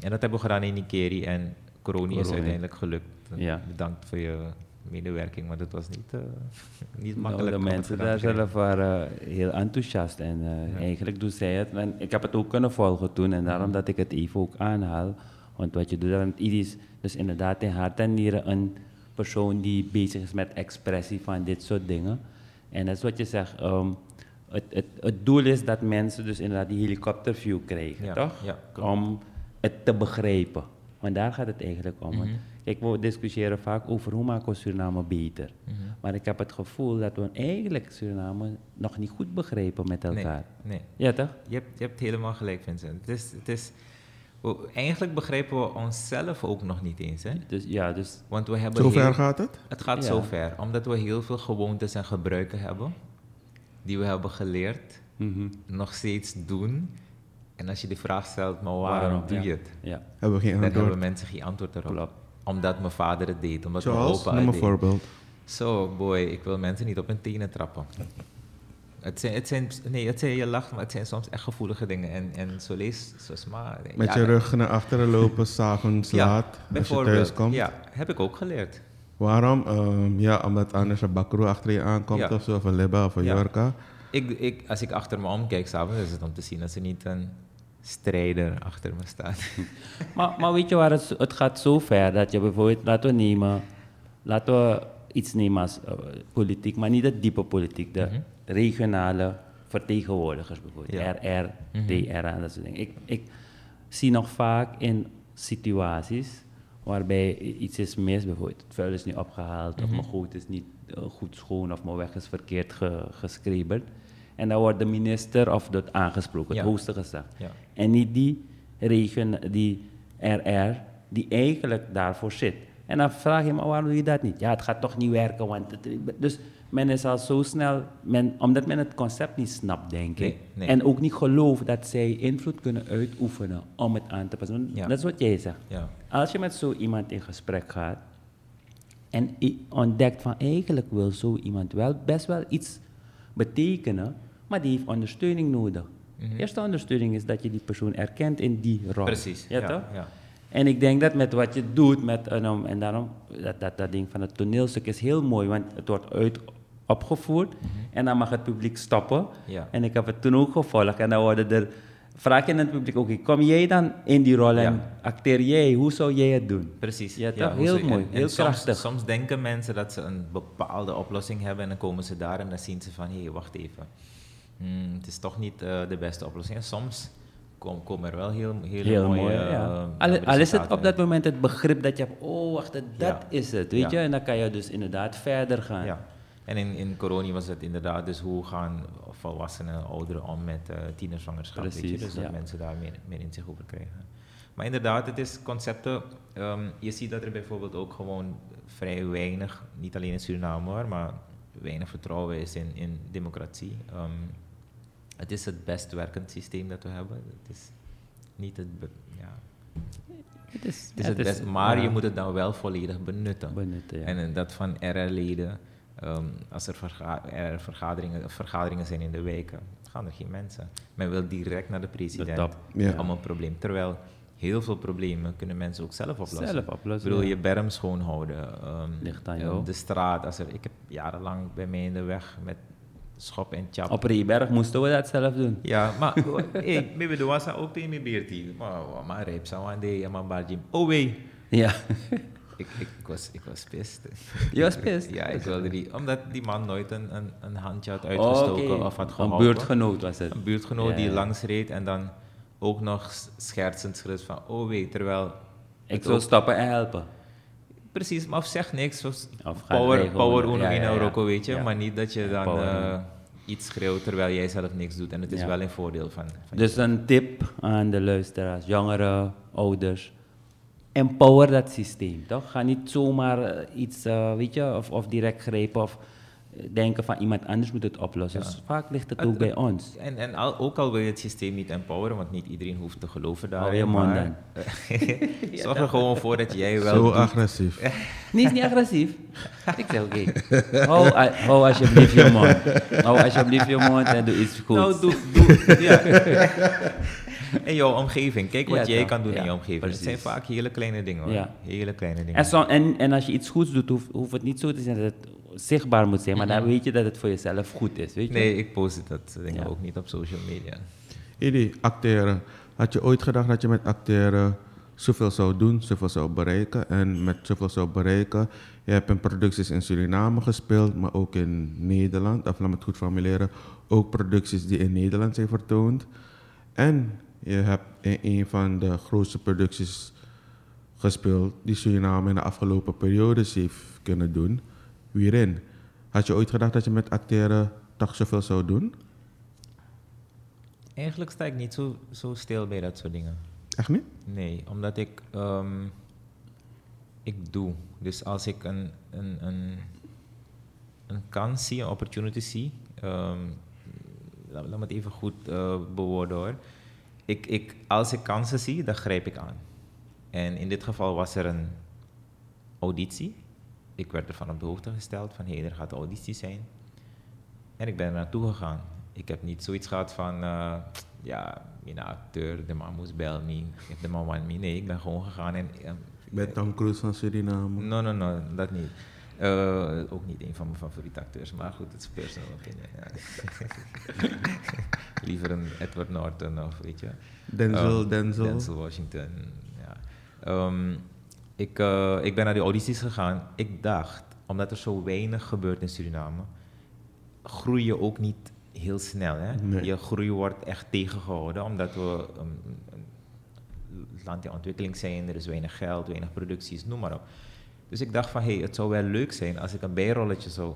en dat hebben we gedaan in Nikeri en Coroni is uiteindelijk gelukt. Ja. Bedankt voor je medewerking, want het was niet, eh, niet Nou, makkelijk. de om het mensen daar zelf waren heel enthousiast en eh, eigenlijk doen zij het. En ik heb het ook kunnen volgen toen en daarom dat ik het even ook aanhaal. Want wat je doet, dan is dus inderdaad in hart en nieren een persoon die bezig is met expressie van dit soort dingen. En dat is wat je zegt. ehm, het, het, het doel is dat mensen dus inderdaad die helikopterview krijgen, Ja, toch? ja. Om het te begrijpen. Want daar gaat het eigenlijk om. Mhm. Kijk, we discussiëren vaak over hoe maken we Suriname beter. Mhm. Maar ik heb het gevoel dat we eigenlijk Suriname nog niet goed begrijpen met elkaar. Nee, nee. Ja, toch? Je, hebt, je hebt helemaal gelijk, Vincent. Het is, het is, we- eigenlijk begrijpen we onszelf ook nog niet eens. Hè? Dus ja, dus Want we hebben Zo ver heel- gaat het? Het gaat Ja. zo ver, omdat we heel veel gewoontes en gebruiken hebben, die we hebben geleerd, mhm, nog steeds doen. En als je de vraag stelt, maar waarom, Waarom, doe ja. je het? ja, Hebben we geen Dan hebben antwoord. mensen geen antwoord erop. klopt. Omdat mijn vader het deed, omdat mijn Zoals? opa Noem het een deed. voorbeeld. Zo, boy, ik wil mensen niet op hun tenen trappen. Het zijn, het zijn, nee, het zijn, je lacht, maar het zijn soms echt gevoelige dingen. En, en zo lees, zo sma. Met ja, je rug naar achteren lopen, s'avonds Ja, laat, als je bijvoorbeeld. thuis komt. Ja, heb ik ook geleerd. Waarom? Ehm, ja, omdat anders een bakro achter je aankomt Ja. of zo, of een libba of een Ja. jorka. Ik, ik, als ik achter me omkijk s'avonds, is het om te zien dat er niet een strijder achter me staat. Maar, maar weet je waar het, het gaat zo ver dat je bijvoorbeeld, laten we nemen, laten we iets nemen als eh, politiek, maar niet de diepe politiek, de Mhm. regionale vertegenwoordigers bijvoorbeeld, Ja. RR, Mhm. DR en dat soort dingen. Ik, ik zie nog vaak in situaties waarbij iets is mis, bijvoorbeeld het vuil is niet opgehaald, of Mhm. mijn goot is niet eh, goed schoon, of mijn weg is verkeerd ge, geschreven. En dan wordt de minister of dat aangesproken, Ja. het hoogste gezag. Ja. En niet die regen, die RR, die eigenlijk daarvoor zit. En dan vraag je me, waarom doe je dat niet? Ja, het gaat toch niet werken, want... Het, dus men is al zo snel, men, omdat men het concept niet snapt, denk ik. Nee, nee. En ook niet gelooft dat zij invloed kunnen uitoefenen om het aan te passen. Ja. Dat is wat jij zegt. Ja. Als je met zo iemand in gesprek gaat en ontdekt van eigenlijk wil zo iemand wel best wel iets betekenen, maar die heeft ondersteuning nodig. Mhm. Eerste ondersteuning is dat je die persoon erkent in die rol. Precies. Ja, toch? Ja. En ik denk dat met wat je doet, met, um, en daarom, dat, dat, dat ding van het toneelstuk is heel mooi, want het wordt uit, opgevoerd. En dan mag het publiek stoppen. Ja. En ik heb het toen ook gevolgd. En dan worden er... Vraag je in het publiek, oké, kom jij dan in die rol en acteer jij? Hoe zou jij het doen? Precies. Ja, toch? Heel mooi, en- heel en soms, krachtig. Soms denken mensen dat ze een bepaalde oplossing hebben en dan komen ze daar en dan zien ze van, hé, hey, wacht even. Hmm, het is toch niet eh, de beste oplossing. Soms kom- komen er wel heel, Heel mooie mooi, eh, ja. Al, al is het op dat moment het begrip dat je hebt, oh wacht, dat Ja. is het, weet Ja. je? En dan kan je dus inderdaad verder gaan. Ja. En in, in corona was het inderdaad dus hoe gaan volwassenen, ouderen om met eh tienerzwangerschap. weet je? Dus dat ja. mensen daar meer, meer in zich over krijgen. Maar inderdaad, het is concepten. ehm, je ziet dat er bijvoorbeeld ook gewoon vrij weinig, niet alleen in Suriname hoor, maar weinig vertrouwen is in, in democratie. Ehm, het is het best werkend systeem dat we hebben. Het is niet het, ja, Het is het, is het best, maar ja, je moet het dan wel volledig benutten. benutten. Ja. En eh, dat van RR-leden, ehm, als er, verga er vergaderingen, vergaderingen zijn in de weken, gaan er geen mensen. Men wil direct naar de president top. Ja. om een probleem. Terwijl heel veel problemen kunnen mensen ook zelf oplossen. Zelf oplossen, Ik bedoel, ja. je berm schoonhouden. Ligt aan jou. De straat. Als er, ik heb jarenlang bij mij in de weg met schop en chap. Op Reeberg moesten we dat zelf doen. Ja, maar maybe de was ook tegen me beertie. Maar maar reep zou aan de maar barjim. Oh wee. Ja. Ik, ik, was, ik was pist. Je was pist? Ja, ik wilde die, omdat die man nooit een, een, een handje had Oh, uitgestoken of had Een geholpen. buurtgenoot was het. Een buurtgenoot Ja, die ja. langs reed en dan ook nog schertsend schreeuwt van, oh wee, terwijl... Ik ook- stoppen en helpen. Precies, maar of zeg niks. Of power, regelen. power uno Ja, ja, weet je. Maar niet dat je dan eh, iets schreeuwt terwijl jij zelf niks doet. En het is wel een voordeel van... van Dus een tip aan de luisteraars, jongeren, ouders. Empower dat systeem, toch? Ga niet zomaar eh, iets, eh, weet je, of, of direct grijpen of denken van iemand anders moet het oplossen. Ja. Dus vaak ligt het Het- ook bij ons. En, en al, ook al wil je het systeem niet empoweren, want niet iedereen hoeft te geloven Hou daarin. je mond dan. Zorg er gewoon voor dat jij wel Zo doet. agressief. Nee, is niet agressief. Ik zeg oké. Hou, a- hou alsjeblieft je mond. Hou alsjeblieft je mond en doe iets goeds. Nou, doe, doe, ja. In jouw omgeving. Kijk wat Ja, jij kan doen in jouw omgeving. Het zijn vaak hele kleine dingen hoor. Ja. Hele kleine dingen. En, zo, en, en als je iets goeds doet, hoeft, hoeft het niet zo te zijn dat het zichtbaar moet zijn, maar dan weet je dat het voor jezelf goed is, weet je? Nee, ik post dat dingen Ja. ook niet op social media. Idi, acteren. Had je ooit gedacht dat je met acteren zoveel zou doen, zoveel zou bereiken? En met zoveel zou bereiken, je hebt in producties in Suriname gespeeld, maar ook in Nederland. Of laat me het goed formuleren, ook producties die in Nederland zijn vertoond. En je hebt in een van de grootste producties gespeeld die Suriname in de afgelopen periodes heeft kunnen doen. Wierin? Had je ooit gedacht dat je met acteren toch zoveel zou doen? Eigenlijk sta ik niet zo, zo stil bij dat soort dingen. Echt niet? Nee, omdat ik, ehm, ik doe. Dus als ik een, een, een, een kans zie, een opportunity zie, ehm, laat, laat me het even goed eh, bewoorden hoor. Ik, ik, als ik kansen zie, dan grijp ik aan. En in dit geval was er een auditie. Ik werd ervan op de hoogte gesteld van hé, hey, er gaat auditie zijn. En ik ben er naartoe gegaan. Ik heb niet zoiets gehad van, eh, ja, mijn acteur, de man moest bel me, de man want me. Nee, ik ben gewoon gegaan en... Ik ben Tom Cruise van Suriname. No, no, no, dat niet. Eh, ook niet een van mijn favoriete acteurs, maar goed, het is personal opinion. Ja. Liever een Edward Norton of weet je. Denzel, Ehm, Denzel. Denzel Washington, ja. Ehm, ik, eh, ik ben naar die audities gegaan. Ik dacht, omdat er zo weinig gebeurt in Suriname, groei je ook niet heel snel. Hè? Nee. Je groei wordt echt tegengehouden, omdat we een, een land in ontwikkeling zijn, er is weinig geld, weinig producties, noem maar op. Dus ik dacht van, hé, hey, het zou wel leuk zijn als ik een bijrolletje zou,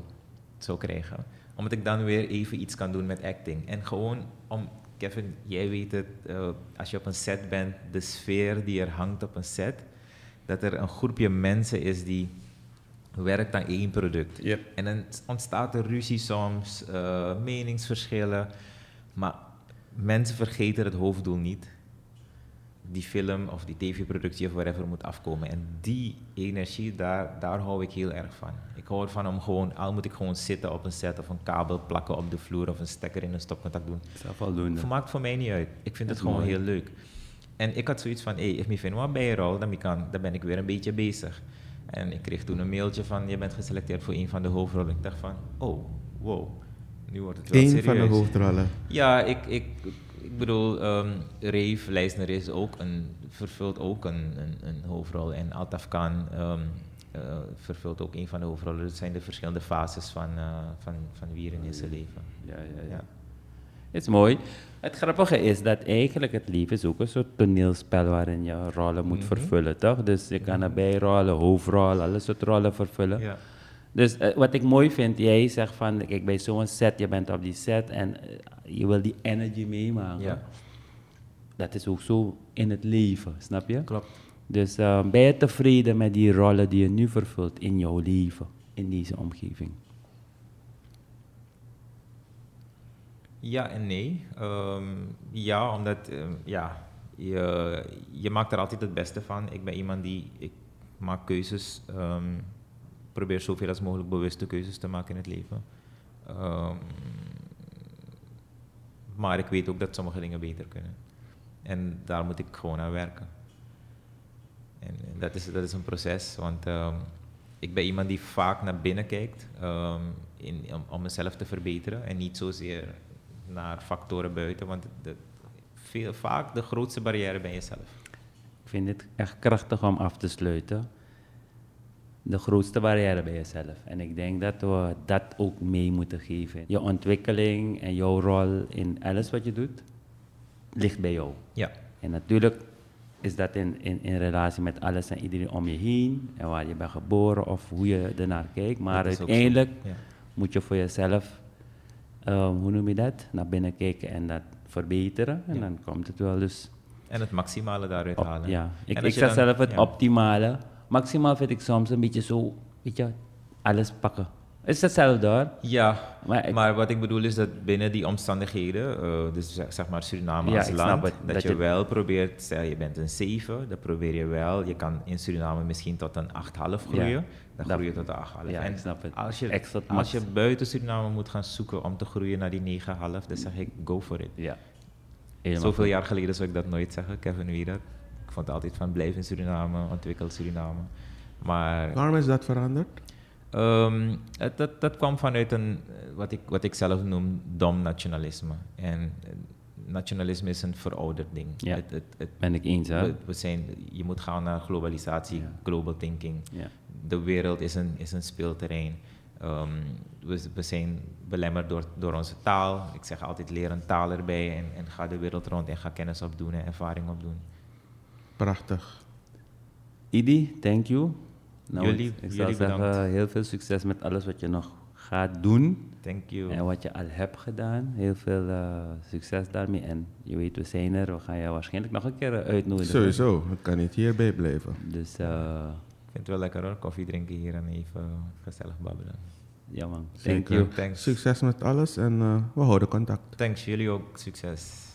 zou krijgen. Omdat ik dan weer even iets kan doen met acting. En gewoon om, Kevin, jij weet het, eh, als je op een set bent, de sfeer die er hangt op een set, dat er een groepje mensen is die werkt aan één product. Yep. En dan ontstaat er ruzie soms, eh, meningsverschillen, maar mensen vergeten het hoofddoel niet die film of die tv-productie of whatever moet afkomen. En die energie, daar, daar hou ik heel erg van. Ik hou ervan om gewoon, al moet ik gewoon zitten op een set of een kabel plakken op de vloer of een stekker in een stopcontact doen. Dat is voldoende. Het maakt voor mij niet uit. Ik vind Dat het gewoon mooi. heel leuk. En ik had zoiets van, hey, if me vind wat bijrol, dan, kan, dan ben ik weer een beetje bezig. En ik kreeg toen een mailtje van, je bent geselecteerd voor een van de hoofdrollen. Ik dacht van, oh, wow, nu wordt het wel Eén serieus. van de hoofdrollen. Ja, ik, ik, ik bedoel, ehm Reef Leisner is ook een, vervult ook een, een, een hoofdrol. En Altaf Khan ehm, eh, vervult ook een van de hoofdrollen. Dat zijn de verschillende fases van, eh, van, van Wieren in zijn leven. Ja, ja, ja. Ja. Het is mooi. Het grappige is dat eigenlijk het leven is ook een soort toneelspel waarin je rollen moet vervullen, toch? Dus je kan er bijrollen, hoofdrollen, alle soort rollen vervullen. Ja. Dus eh, wat ik mooi vind, jij zegt van, kijk, bij zo'n set, je bent op die set en eh, je wil die energy meemaken. Ja. Dat is ook zo in het leven, snap je? Klopt. Dus eh, ben je tevreden met die rollen die je nu vervult in jouw leven, in deze omgeving? Ja en nee. Ehm, ja, omdat ehm, ja, je, je maakt er altijd het beste van. Ik ben iemand die, ik maak keuzes, ehm, probeer zoveel als mogelijk bewuste keuzes te maken in het leven. Maar ik weet ook dat sommige dingen beter kunnen. En daar moet ik gewoon aan werken. En dat is, dat is een proces, want ik ben iemand die vaak naar binnen kijkt in, om, om mezelf te verbeteren en niet zozeer naar factoren buiten, want de, veel, vaak de grootste barrière ben jezelf. Ik vind het echt krachtig om af te sluiten. De grootste barrière bij jezelf. En ik denk dat we dat ook mee moeten geven. Je ontwikkeling en jouw rol in alles wat je doet, ligt bij jou. Ja, En natuurlijk is dat in, in, in relatie met alles en iedereen om je heen. En waar je bent geboren of hoe je ernaar kijkt. Maar uiteindelijk Ja. moet je voor jezelf, eh, hoe noem je dat? Naar binnen kijken en dat verbeteren. En Ja. dan komt het wel dus en het maximale daaruit op- halen. ja, ik, ik zeg zelf het ja. optimale. Maximaal vind ik soms een beetje zo, weet je, alles pakken. Is hetzelfde hoor. Ja, Maar wat ik bedoel is dat binnen die omstandigheden, eh, dus zeg zeg maar Suriname Ja, als ik land, snap het. dat, Dat je, je- wel probeert, stel je bent een 7, dan probeer je wel, je kan in Suriname misschien tot een 8,5 groeien, Ja, dan dat- groei je tot een 8,5. Ja, en ik snap het. Als je, Extra als je buiten Suriname moet gaan zoeken om te groeien naar die 9,5, dan zeg ik go for it. Ja. Helemaal Zoveel goed. jaar geleden zou ik dat nooit zeggen, Kevin Wierat. Ik vond altijd van blijf in Suriname, ontwikkel Suriname. Maar Waarom is dat veranderd? Ehm, het, dat, dat kwam vanuit een, eh, wat ik, wat ik zelf noem, dom nationalisme. En eh, nationalisme is een verouderd ding. Ja. Het, het, het, Ben ik eens hè? we, we zijn, je moet gaan naar globalisatie, Ja. global thinking. Ja. De wereld is een, is een speelterrein. Ehm, we, we zijn belemmerd door, door onze taal. Ik zeg altijd, leer een taal erbij en, en ga de wereld rond en ga kennis opdoen en ervaring opdoen. Prachtig. Idi, thank you. Nou, Jullie- ik zou jullie zeggen, bedankt. heel veel succes met alles wat je nog gaat doen. Thank you. En wat je al hebt gedaan. Heel veel eh, succes daarmee. En je weet, we zijn er. We gaan je waarschijnlijk nog een keer eh, uitnodigen. Sowieso, ik kan niet hierbij blijven. Dus eh, Ik vind het wel lekker hoor, koffie drinken hier en even gezellig babbelen. ja man, thank Zeker. you. Thanks. Succes met alles en eh, we houden contact. Thanks, jullie ook. Succes.